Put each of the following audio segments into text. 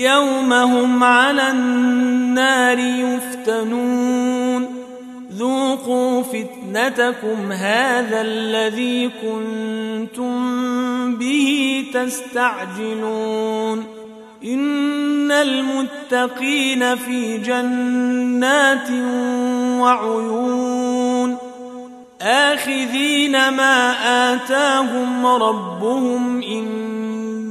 يوم هم على النار يفتنون. ذوقوا فتنتكم هذا الذي كنتم به تستعجلون. إن المتقين في جنات وعيون. آخذين ما آتاهم ربهم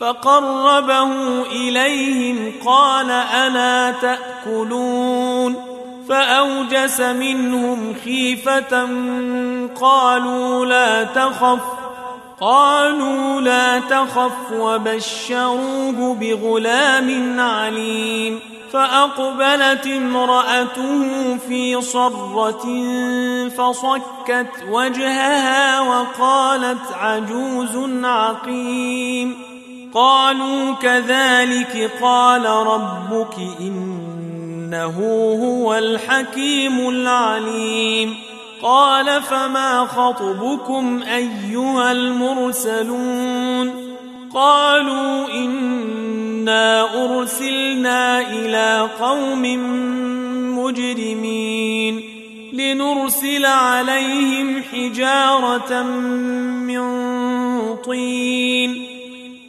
فقربه إليهم قال الا تأكلون؟ فأوجس منهم خيفة قالوا لا تخف قالوا لا تخف وبشروه بغلام عليم. فأقبلت امرأته في صرة فصكت وجهها وقالت عجوز عقيم. قالوا كذلك قال ربك إنه هو الحكيم العليم. قال فما خطبكم أيها المرسلون؟ قالوا إنا أرسلنا إلى قوم مجرمين لنرسل عليهم حجارة من طين.